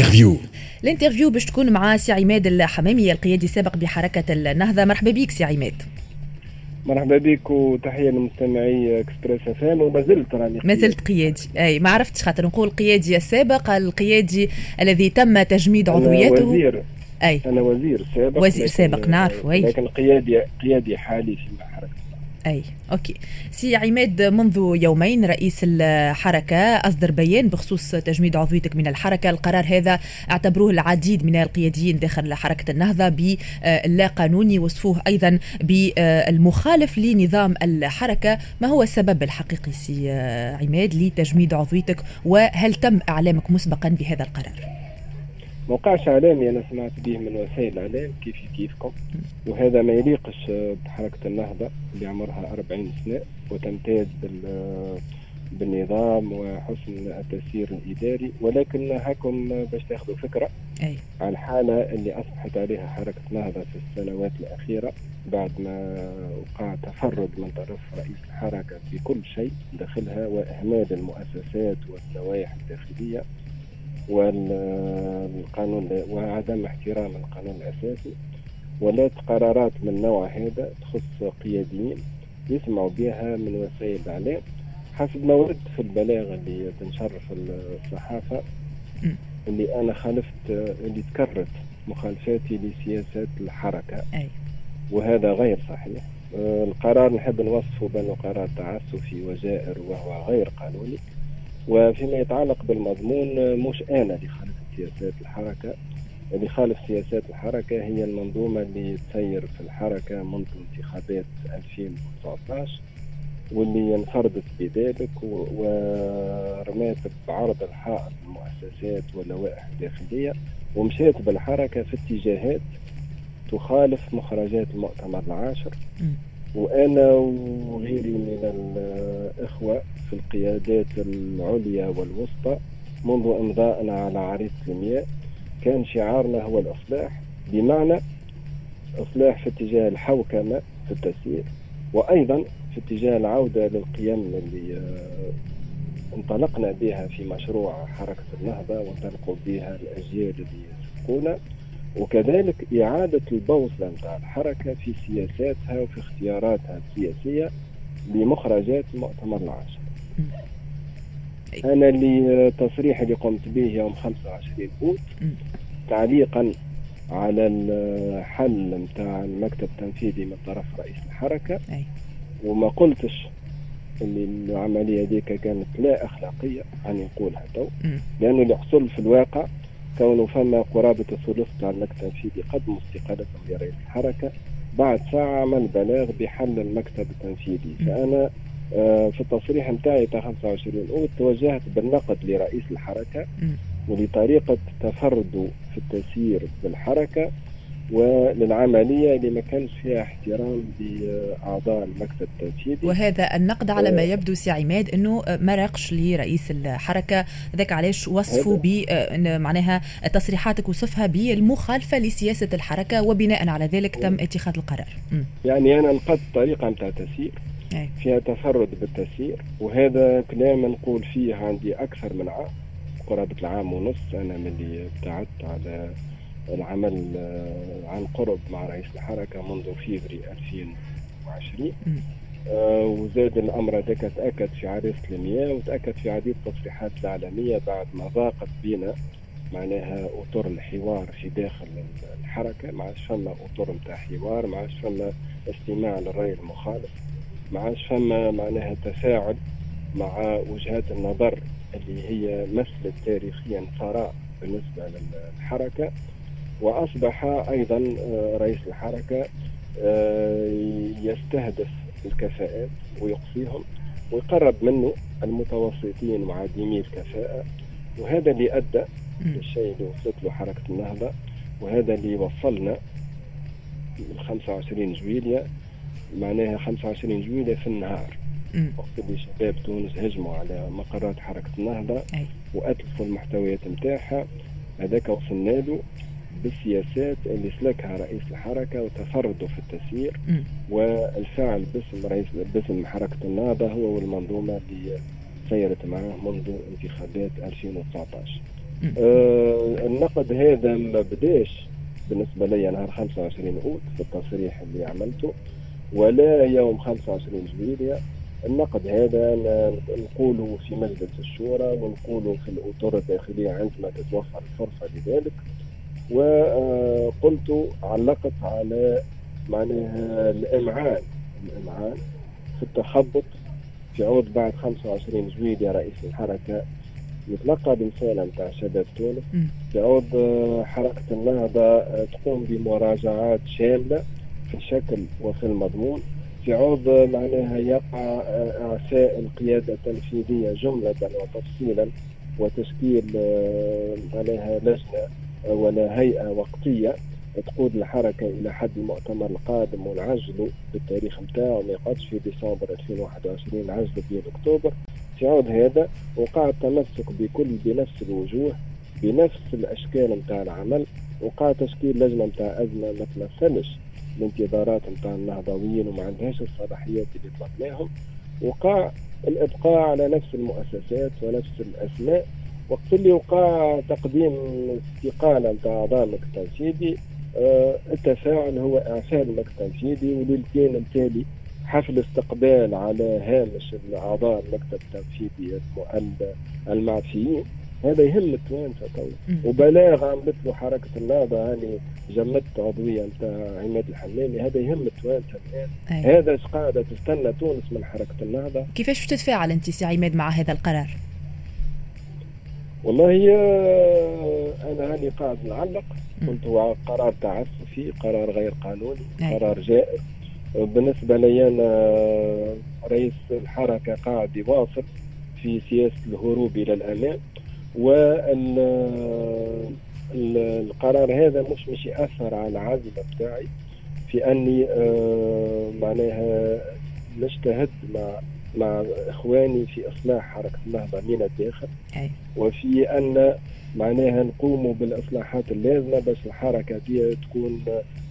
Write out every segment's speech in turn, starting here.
L'interview. L'interview باش تكون مع سي عماد الحمامي القيادي السابق بحركة النهضة. مرحبا بك سي عماد. مرحبا بك وتحية لمستمعي Express FM وما زلت راني ما زلت قيادي. أي ما عرفتش خاطر. نقول القيادي السابق القيادي الذي تم تجميد عضويته. وزير. أي. أنا وزير سابق وزير سابق نعرف. اي لكن قيادي قيادي حالي في أي. Okay. سي عماد منذ يومين رئيس الحركة أصدر بيان بخصوص تجميد عضويتك من الحركة. القرار هذا اعتبروه العديد من القياديين داخل حركة النهضة باللا قانوني وصفوه أيضا بالمخالف لنظام الحركة. ما هو السبب الحقيقي سي عماد لتجميد عضويتك؟ وهل تم إعلامك مسبقا بهذا القرار؟ موقعش اعلامي أنا سمعت به من وسائل الاعلام كيف كيفكم وهذا ما يليقش بحركة النهضة اللي عمرها 40 سنة وتمتاز بالنظام وحسن التسيير الإداري. ولكن هاكم باش تاخذوا فكرة أي. على الحالة اللي أصبحت عليها حركة نهضه في السنوات الأخيرة بعد ما وقع تفرد من طرف رئيس الحركة في كل شيء داخلها واهمال المؤسسات والنواحي الداخلية. والقانون وعدم احترام القانون الأساسي. ولات قرارات من نوع هذا تخص قياديين يسمعوا بها من وسائل الإعلام حسب ما ورد في البلاغ اللي تنشر في الصحافة اللي أنا خالفت اللي تكررت مخالفاتي لسياسات الحركة. أي. وهذا غير صحيح. القرار نحب نوصفه بأنه قرار تعسفي وجائر وهو غير قانوني. وفيما يتعلق بالمضمون مش أنا اللي خالف سياسات الحركة. اللي خالف سياسات الحركة هي المنظومة اللي تسير في الحركة منذ انتخابات 2019 واللي انفردت بذلك ورمات بعرض الحائط المؤسسات واللوائح الداخليه ومشيت بالحركة في اتجاهات تخالف مخرجات المؤتمر العاشر. وأنا وغيري من الإخوة في القيادات العليا والوسطى منذ امضائنا على عريضه المياه كان شعارنا هو الإصلاح بمعنى إصلاح في اتجاه الحوكمة في التسيير وأيضا في اتجاه العودة للقيم اللي انطلقنا بها في مشروع حركة النهضة وانطلقوا بها الأجيال اللي سبقونا وكذلك إعادة البوصلة نتاع الحركة في سياساتها وفي اختياراتها السياسية لمخرجات المؤتمر العاشر. أنا اللي التصريح اللي قمت به يوم 25 أوت تعليقا على الحل نتاع المكتب التنفيذي من طرف رئيس الحركة. وما قلتش اللي العملية ديك كانت لا أخلاقية أن نقولها تو. لأنه اللي حصل في الواقع كونه فما قرابة الثلث تاع المكتب التنفيذي قدموا استقالتهم لرئيس الحركة بعد ساعة عمل بلاغ بحل المكتب التنفيذي فأنا آه في التصريح نتاعي تاع 25 أوت توجهت بالنقد لرئيس الحركة ولطريقة تفرده في التسيير بالحركة. وللعملية اللي ما كانش فيها احترام بأعضاء المكتب التنفيذي وهذا النقد على ما يبدو سي عماد أنه ما راقش لرئيس الحركة. ذاك علاش وصفوا ب معناها تصريحاتك وصفها بالمخالفة لسياسة الحركة وبناء على ذلك تم اتخاذ القرار. م. يعني أنا نقدت طريقة نتاع تسيير. فيها تفرد بالتسيير وهذا كلام نقول فيه عندي أكثر من عام قرابة العام ونص أنا من اللي ابتعدت على العمل عن قرب مع رئيس الحركة منذ فيفري 2020 آه وزاد الأمر هذاك تأكد في عريضة المياه وتأكد في عديد التصريحات الإعلامية بعد ما ضاقت بنا معناها أطر الحوار في داخل الحركة ما عادش فما أطر نتاع حوار ما عادش فما استماع للرأي المخالف ما عادش فما معناها تفاعل مع وجهات النظر اللي هي مثلت تاريخيا ثراء بالنسبة للحركة. وأصبح أيضا رئيس الحركة يستهدف الكفاءات ويقصيهم ويقرب منه المتوسطين وعديمي الكفاءة. وهذا اللي أدى للشيء اللي وصلت له حركة النهضة. وهذا اللي وصلنا ل 25 جويلية. معناها 25 جويلية في النهار. وقت اللي شباب تونس هجموا على مقرات حركة النهضة وأتلفوا المحتويات نتاعها هذاك وصلنا له. بالسياسات اللي سلكها رئيس الحركة وتفرده في التسيير. م. والفعل باسم رئيس باسم حركة النهضه هو والمنظومة اللي سيرت معه منذ انتخابات 2019 آه النقد هذا ما بداش بالنسبة لي نهار 25 أوت في التصريح اللي عملته ولا يوم 25 جويلية النقد هذا نقوله في مجلس الشورى ونقوله في الأطر الداخلية عندما تتوفر الفرصة لذلك. وقلت علقت على معناها الإمعان. الإمعان في التخبط في عود بعد 25 جويلية رئيس الحركة يتلقى برسالة نتاع شباب تونس. في عود حركة النهضة تقوم بمراجعات شاملة في الشكل وفي المضمون. في عوض معناها يقع إعفاء القيادة التنفيذية جملة وتفصيلا وتشكيل آه، معناها لجنة ولا هيئة وقتية تقود الحركة إلى حد المؤتمر القادم ونعجلوا بالتاريخ نتاعو ما يقعدش في ديسمبر 2021 نعجلوا في أكتوبر. في عوض هذا وقع التمسك بكل بنفس الوجوه بنفس الأشكال نتاع العمل وقع تشكيل لجنة نتاع أزمة ما تمثلش الانتظارات نتاع النهضويين وما عندهاش الصلاحيات اللي طلبناهم. وقع الإبقاء على نفس المؤسسات ونفس الأسماء وقت اللي وقع تقديم استقالة نتاع أعضاء المكتب التنفيذي آه التفاعل هو إعفاء المكتب التنفيذي وليلتين التالي حفل استقبال على هامش أعضاء المكتب التنفيذي المعفيين. هذا يهم التوانسه تو وبلاغ عملت له حركة النهضة هاني جمدت عضويه نتاع عماد الحمامي هذا يهم التوانسه الآن. هذا إيش قاعدة تستنى تونس من حركة النهضة. كيفاش تتفاعل أنت سي عماد مع هذا القرار؟ والله آه، أنا هاني قاعد نعلق قلت هو قرار تعسفي قرار غير قانوني أي. قرار جائر بالنسبة لي أنا آه، رئيس الحركة قاعد يواصل في سياسة الهروب إلى الامام والقرار هذا مش مش يأثر على العزم بتاعي في آه، معناها نجتهد مع مع إخواني في إصلاح حركة النهضة من الداخل. وفي أن معناها نقوموا بالإصلاحات اللازمة باش الحركة دي تكون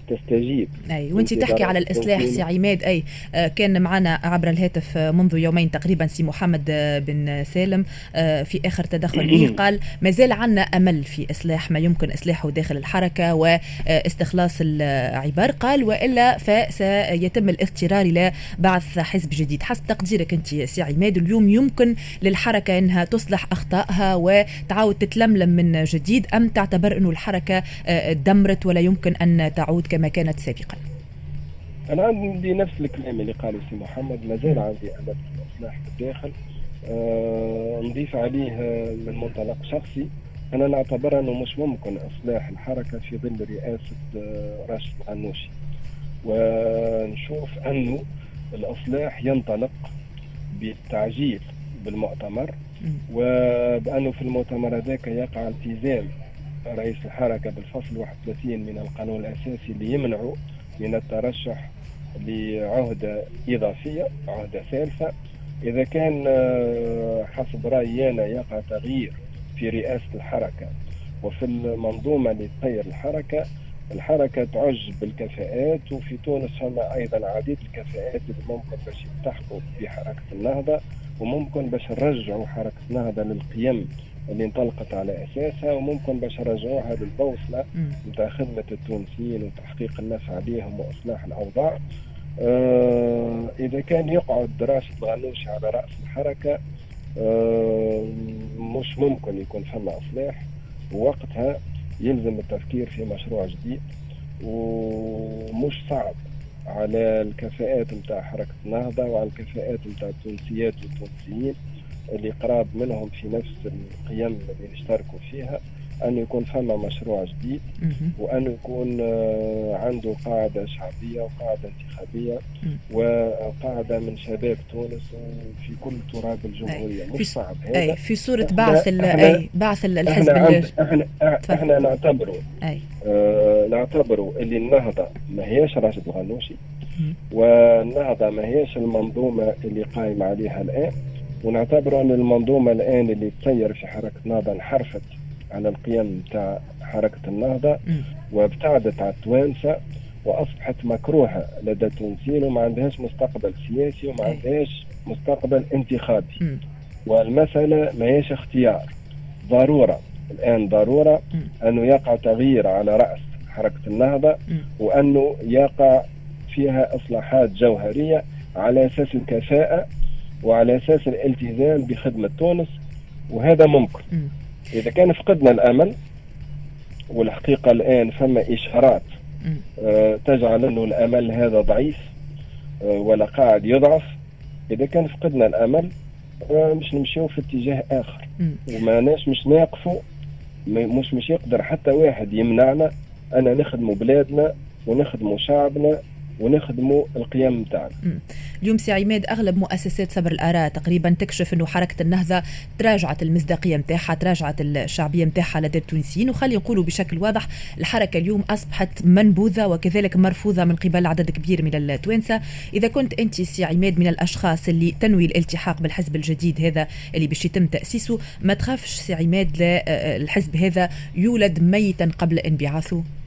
تستجيب. أي وانت تحكي على الإصلاح سي عماد أي آه، كان معنا عبر الهاتف منذ يومين تقريبا سي محمد آه، بن سالم آه، في آخر تدخل به قال ما زال عندنا أمل في إصلاح ما يمكن إصلاحه داخل الحركة واستخلاص العبار قال وإلا فسيتم الاضطرار إلى بعث حزب جديد. حسب تقديرك انت سي عماد اليوم يمكن للحركة إنها تصلح أخطائها وتعاود تتلملم من جديد أم تعتبر إنه الحركة دمرت ولا يمكن أن تعود كما كما كانت سابقا. أنا عندي نفس الكلام اللي قاله سي محمد. ما زال عندي أمل في الإصلاح في الداخل. أه نضيف عليه من منطلق شخصي. أنا نعتبر أنه مش ممكن إصلاح الحركة في ظل رئاسة آه، راشد العنوشي. ونشوف أنه الإصلاح ينطلق بالتعجيل بالمؤتمر وبأنه في المؤتمر هذاك يقع التزام رئيس الحركة بالفصل 31 من القانون الأساسي اللي يمنعه من الترشح لعهدة إضافية عهدة ثالثة. إذا كان آه، حسب رأيي أنا يقع تغيير في رئاسة الحركة وفي المنظومة اللي الحركة الحركة تعج بالكفاءات وفي تونس فما أيضا عديد الكفاءات اللي ممكن باش يلتحقوا بحركة النهضة وممكن باش نرجعوا حركة النهضة للقيم اللي انطلقت على أساسها وممكن باش نرجعوها للبوصلة نتاع خدمة التونسيين وتحقيق النفع عليهم وإصلاح الأوضاع. آه إذا كان يقعد راشد الغنوشي على رأس الحركة آه مش ممكن يكون فما أصلاح. ووقتها يلزم التفكير في مشروع جديد ومش صعب. على الكفاءات نتاع حركة النهضة وعلى الكفاءات نتاع التونسيات والتونسيين. اللي قراب منهم في نفس القيم اللي نشتركوا فيها أن يكون فما مشروع جديد وأن يكون آه، عنده قاعدة شعبية وقاعدة انتخابية وقاعدة من شباب تونس في كل تراب الجمهورية. مش صعب. هذا أي في صورة بعث أي. بعث الحزب إحنا, إحنا, إحنا نعتبره. أي. آه نعتبره اللي النهضة ما هياش راشد الغنوشي والنهضة ما هياش المنظومة اللي قائم عليها الآن. ونعتبر أن المنظومة الآن اللي تسير في حركة النهضة انحرفت على القيم تاع حركة النهضة وابتعدت على التوانسة وأصبحت مكروهة لدى التونسيين وما عندهاش مستقبل سياسي وما عندهاش مستقبل انتخابي. والمسألة ما هيش اختيار. ضرورة الآن ضرورة أنه يقع تغيير على رأس حركة النهضة وأنه يقع فيها إصلاحات جوهرية على أساس الكفاءة وعلى أساس الالتزام بخدمة تونس وهذا ممكن. إذا كان فقدنا الأمل والحقيقة الآن فما إشارات آه تجعل أنه الأمل هذا ضعيف آه ولا قاعد يضعف. إذا كان فقدنا الأمل آه مش نمشيو في اتجاه آخر. وما ناش مش ناقفوا مش مش يقدر حتى واحد يمنعنا أنا نخدموا بلادنا ونخدموا شعبنا ونخدموا القيم نتاعنا. اليوم سي عماد أغلب مؤسسات صبر الآراء تقريبا تكشف إنه حركة النهضة تراجعت المصداقية نتاعها تراجعت الشعبية نتاعها لدى التونسيين وخلي نقولوا بشكل واضح الحركة اليوم أصبحت منبوذة وكذلك مرفوضة من قبل عدد كبير من التوانسة. إذا كنت أنت سي عماد من الأشخاص اللي تنوي الالتحاق بالحزب الجديد هذا اللي باش يتم تأسيسه ما تخافش سي عماد الحزب هذا يولد ميتا قبل انبعاثه؟ آه،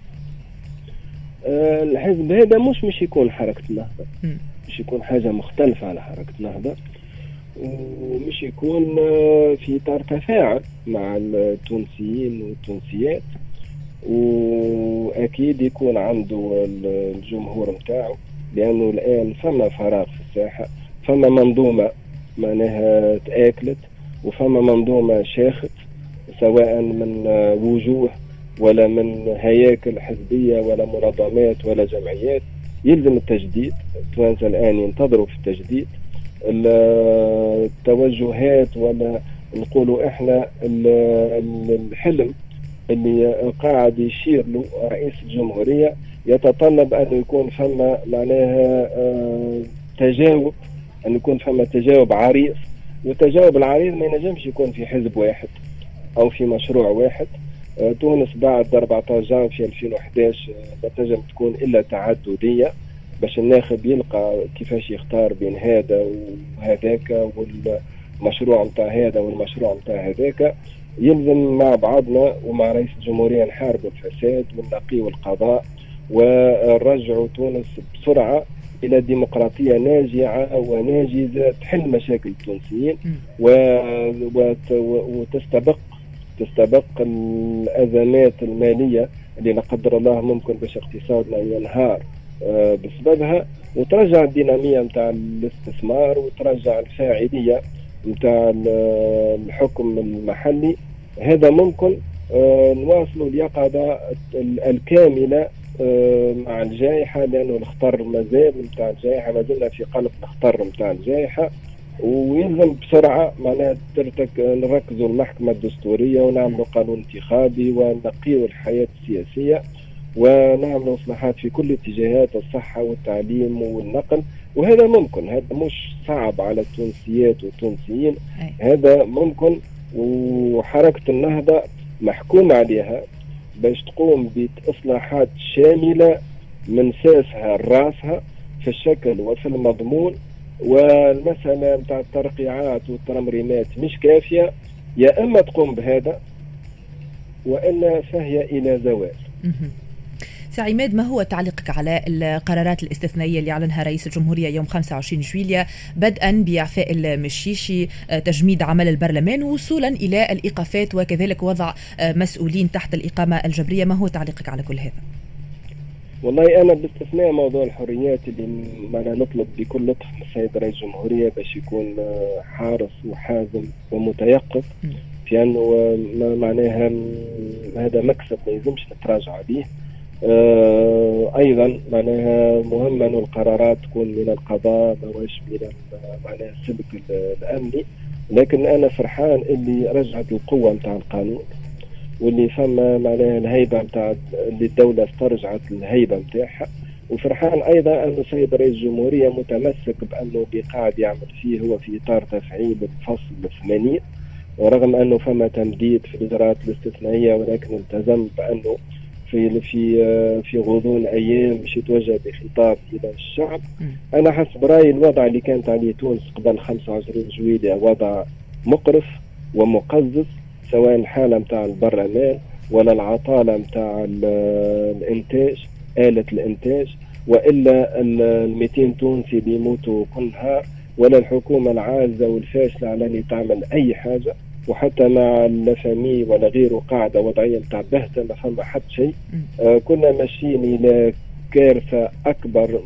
الحزب هذا مش مش يكون حركة النهضة مش يكون حاجة مختلفة على حركة النهضة ومش يكون آه، في إطار تفاعل مع التونسيين والتونسيات. وأكيد يكون عنده الجمهور متاعه لأنه الآن فما فراغ في الساحة فما منظومة معناها تآكلت وفما منظومة شاخت سواء من آه، وجوه ولا من هياكل حزبية ولا منظمات ولا جمعيات يلزم التجديد. التوانسة الآن ينتظروا في التجديد. التوجهات ولا نقولوا إحنا الحلم اللي قاعد يشير له رئيس الجمهورية يتطلب أن يكون فما معناها آه، تجاوب أن يكون فما تجاوب عريض. والتجاوب العريض ما ينجمش يكون في حزب واحد أو في مشروع واحد. تونس بعد 14 جانفي 2011 ما تنجم تكون إلا تعددية باش الناخب يلقى كيفاش يختار بين هذا وهذاك والمشروع نتاع هذا والمشروع نتاع هذاك. يلزم مع بعضنا ومع رئيس الجمهورية نحاربوا الفساد ونقيوا القضاء ونرجعوا تونس بسرعة إلى ديمقراطية ناجعة وناجزة تحل مشاكل التونسيين وتستبق تستبق الازمات المالية اللي لا قدر الله ممكن باش اقتصادنا ينهار آه، بسببها. وترجع الدينامية نتاع الاستثمار وترجع الفاعلية نتاع الحكم المحلي. هذا ممكن آه، نواصلوا اليقظة الكاملة آه، مع الجائحة لأنه الخطر مازال نتاع الجائحة. ما زلنا في قلب الخطر نتاع الجائحة. ويلزم بسرعة معناها ترتك نركزوا المحكمة الدستورية ونعملوا قانون انتخابي ونقيوا الحياة السياسية ونعملوا اصلاحات في كل اتجاهات الصحة والتعليم والنقل. وهذا ممكن هذا مش صعب على التونسيات والتونسيين. هذا ممكن وحركة النهضة محكوم عليها باش تقوم بإصلاحات شاملة من ساسها لراسها في الشكل وفي المضمون. والمسألة نتاع الترقيعات والترمريمات مش كافية. يا إما تقوم بهذا وإلا فهي إلى زوال. عماد ما هو تعليقك على القرارات الاستثنائية اللي أعلنها رئيس الجمهورية يوم 25 جويليا بدءا بإعفاء المشيشي آه، تجميد عمل البرلمان وصولا إلى الإيقافات وكذلك وضع آه، مسؤولين تحت الإقامة الجبرية؟ ما هو تعليقك على كل هذا؟ والله أنا باستثناء موضوع الحريات اللي معنا نطلب بكل لطف من السيد رئيس الجمهورية باش يكون آه، حارس وحازم ومتيقظ. في أنه آه، معناها هذا مكسب ما يلزمش نتراجع عليه. آه أيضا معناها مهم انه القرارات تكون من القضاء ماهوش من معناها السلك الأمني. لكن أنا فرحان اللي رجعت القوة نتاع القانون. واللي فما معناها الهيبة نتاع اللي الدولة استرجعت الهيبة نتاعها وفرحان أيضا أن السيد رئيس الجمهورية متمسك بأنه قاعد يعمل فيه هو في إطار تفعيل الفصل 80 ورغم أنه فما تمديد في الاجراءات الاستثنائية ولكن التزم بأنه في في في غضون أيام باش يتوجه بخطاب إلى الشعب. أنا حسب رأيي الوضع اللي كانت عليه تونس قبل 25 جويلية وضع مقرف ومقزز. سواء الحالة نتاع البرلمان ولا العطالة نتاع الإنتاج آلة الإنتاج وإلا ال 200 تونسي بيموتوا كل نهار ولا الحكومة العاجزه والفاشلة على أن تعمل أي حاجة وحتى مع لافامي ولا غيره قاعدة وضعية نتاع بهتة ما فما حتى شيء. آه كنا ماشيين إلى كارثة أكبر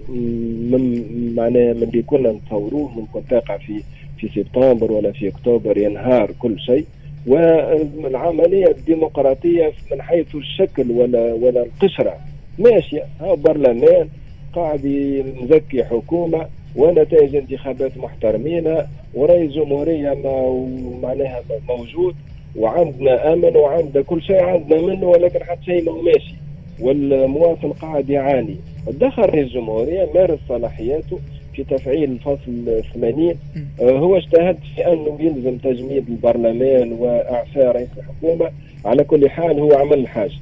من معناها من اللي كنا نتصوروه ممكن تقع في في سبتمبر ولا في أكتوبر ينهار كل شيء. والعملية الديمقراطية من حيث الشكل ولا ولا القشرة. ماشية. ها برلمان قاعد يزكي حكومة ونتائج انتخابات محترمين. ورئيس جمهورية ما معناها موجود. وعندنا أمن وعندنا كل شيء عندنا منه ولكن حتى شيء ما ماشي. والمواطن قاعد يعاني. دخل رئيس الجمهوريه مارس صلاحياته. في تفعيل الفصل 80 آه، هو اجتهد في انه يلزم تجميد البرلمان وأعفاء رئيس الحكومة. على كل حال هو عمل الحاجة.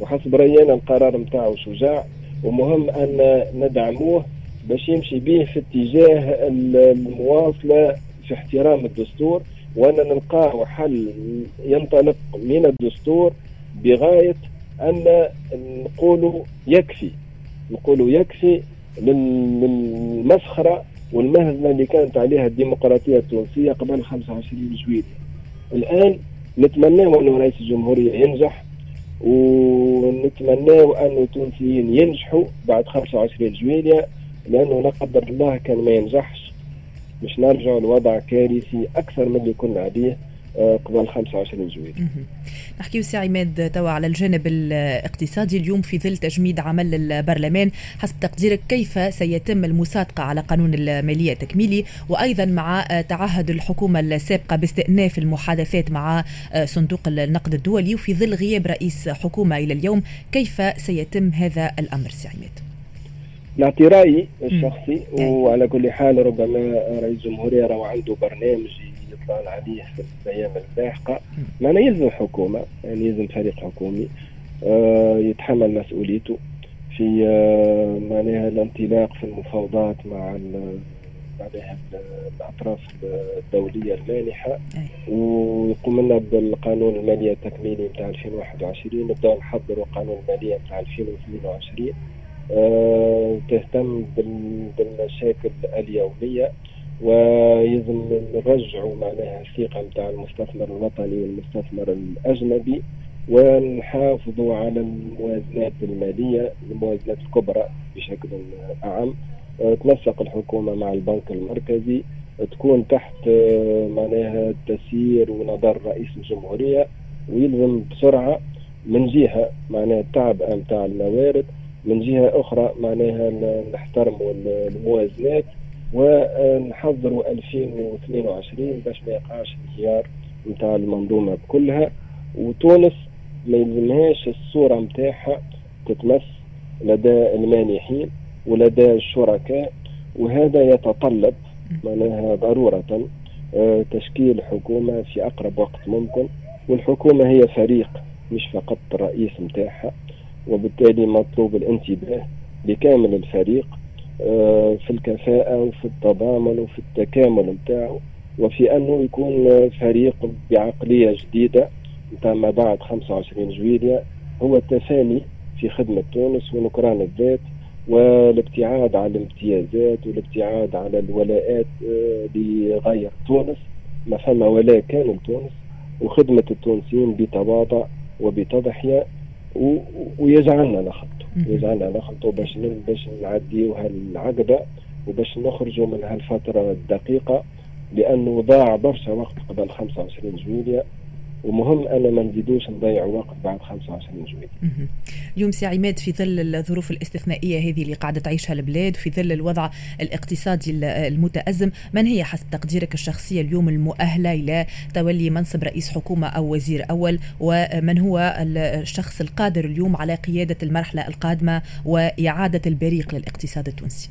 وحسب رأينا القرار نتاعو شجاع. ومهم أن ندعموه باش يمشي به في اتجاه المواصلة في احترام الدستور. وأن نلقاه حل ينطلق من الدستور بغاية أن نقولوا يكفي. نقولوا يكفي للمسخره والمهزله اللي كانت عليها الديمقراطية التونسية قبل 25 جويلية. الآن نتمنى انه رئيس الجمهورية ينجح ونتمنى أن التونسيين ينجحوا بعد 25 جويلية لأنه لا قدر الله كان ما ينجحش. مش نرجع لوضع كارثي أكثر من اللي كنا عليه. قبل 25 جويلية نحكي سي عماد توا على الجانب الاقتصادي اليوم في ظل تجميد عمل البرلمان حسب تقديرك كيف سيتم المصادقة على قانون المالية التكميلي؟ وأيضا مع تعهد الحكومة السابقة باستئناف المحادثات مع صندوق النقد الدولي وفي ظل غياب رئيس حكومة إلى اليوم كيف سيتم هذا الأمر سي عماد؟ لاعتراضي الشخصي وعلى كل حال ربما رئيس الجمهورية راهو عنده برنامج يطلع عليه في الأيام اللاحقه معناه يلزم حكومة يعني يلزم فريق حكومي آه يتحمل مسؤوليته في آه معناها الانطلاق في المفاوضات مع معناها الأطراف الدولية المانحة. ويقوم لنا بالقانون المالية التكميلي نتاع 2021 نبدأ نحضروا قانون الماليه نتاع 2022 آه تهتم بالمشاكل اليومية. ويلزم نرجعوا معناها الثقة نتاع المستثمر الوطني والمستثمر الأجنبي ونحافظوا على الموازنات المالية الموازنات الكبرى بشكل أعم. تنسق الحكومة مع البنك المركزي تكون تحت معناها تسيير ونظر رئيس الجمهورية ويلزم بسرعة من جهة معناها التعب نتاع الموارد من جهة أخرى معناها نحترموا الموازنات ونحضروا 2022 باش ما يقعش انهيار نتاع المنظومة كلها وتونس ما يلزمهاش الصورة نتاعها تتمس لدى المانحين ولدى الشركاء وهذا يتطلب معناها ضرورة آه، تشكيل حكومة في أقرب وقت ممكن. والحكومة هي فريق مش فقط الرئيس نتاعها وبالتالي مطلوب الانتباه لكامل الفريق في الكفاءة وفي التضامن وفي التكامل نتاعو. وفي أنه يكون فريق بعقلية جديدة نتاع ما بعد 25 جويلية هو التفاني في خدمة تونس ونكران الذات والابتعاد عن الامتيازات والابتعاد على الولاءات آه، لغير تونس. ما فما ولاء كامل تونس. وخدمة التونسيين بتواضع وبتضحية. ويجعلنا نخطط يجعلنا نخلطوا باش باش نعديو هالعقبة وباش نخرجوا من هالفترة الدقيقة لأنه ضاع برشا وقت قبل 25 جويلية. ومهم أنا ما نزيدوش نضيع وقت بعد 25 جويلية اليوم سي عماد في ظل الظروف الاستثنائية هذه اللي قاعدة تعيشها البلاد وفي ظل الوضع الاقتصادي المتأزم من هي حسب تقديرك الشخصية اليوم المؤهلة إلى تولي منصب رئيس حكومة أو وزير أول؟ ومن هو الشخص القادر اليوم على قيادة المرحلة القادمة وإعادة البريق للاقتصاد التونسي؟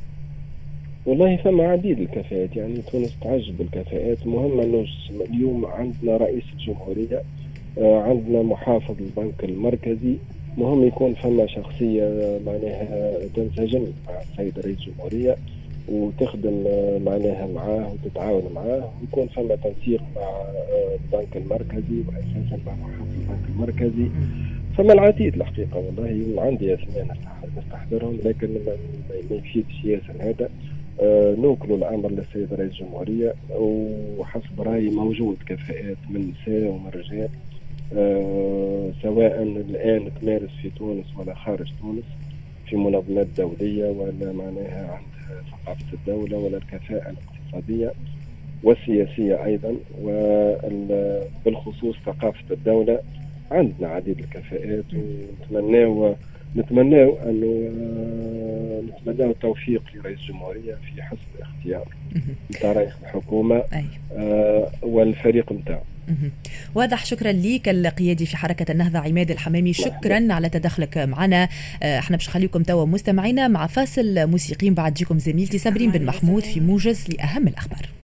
والله ثم عديد الكفاءات يعني تونس تعجب بالكفاءات. مهم أنه اليوم عندنا رئيس الجمهورية آه، عندنا محافظ البنك المركزي. مهم يكون فما شخصية معناها تنسجم مع السيد رئيس الجمهورية وتخدم معناها معاه وتتعاون معاه. ويكون فما تنسيق مع آه، البنك المركزي واساسا مع محافظ البنك المركزي. فما العديد الحقيقة والله عندي أسماء نستحضرهم لكن ما يفيدش ياسر هذا آه، نوكلوا الأمر للسيد رئيس الجمهورية وحسب رأيي موجود كفاءات من نساء ومن رجال آه، سواء الآن تمارس في تونس ولا خارج تونس في منظمات دولية ولا معناها عندها ثقافة الدولة ولا الكفاءة الاقتصادية والسياسية أيضا وبالخصوص ثقافة الدولة عندنا عديد الكفاءات ونتمناو نتمناو انه آه، نتمناو التوفيق لرئيس الجمهورية في حسن الاختيار. نتاع رئيس الحكومة آه والفريق نتاعو واضح شكرا ليك القيادي في حركة النهضة عماد الحمامي. شكرا على تدخلك معنا. آه، أحنا باش نخليكم توا مستمعينا مع فاصل موسيقي بعد جيكم زميلتي صابرين بن محمود في موجز لأهم الأخبار.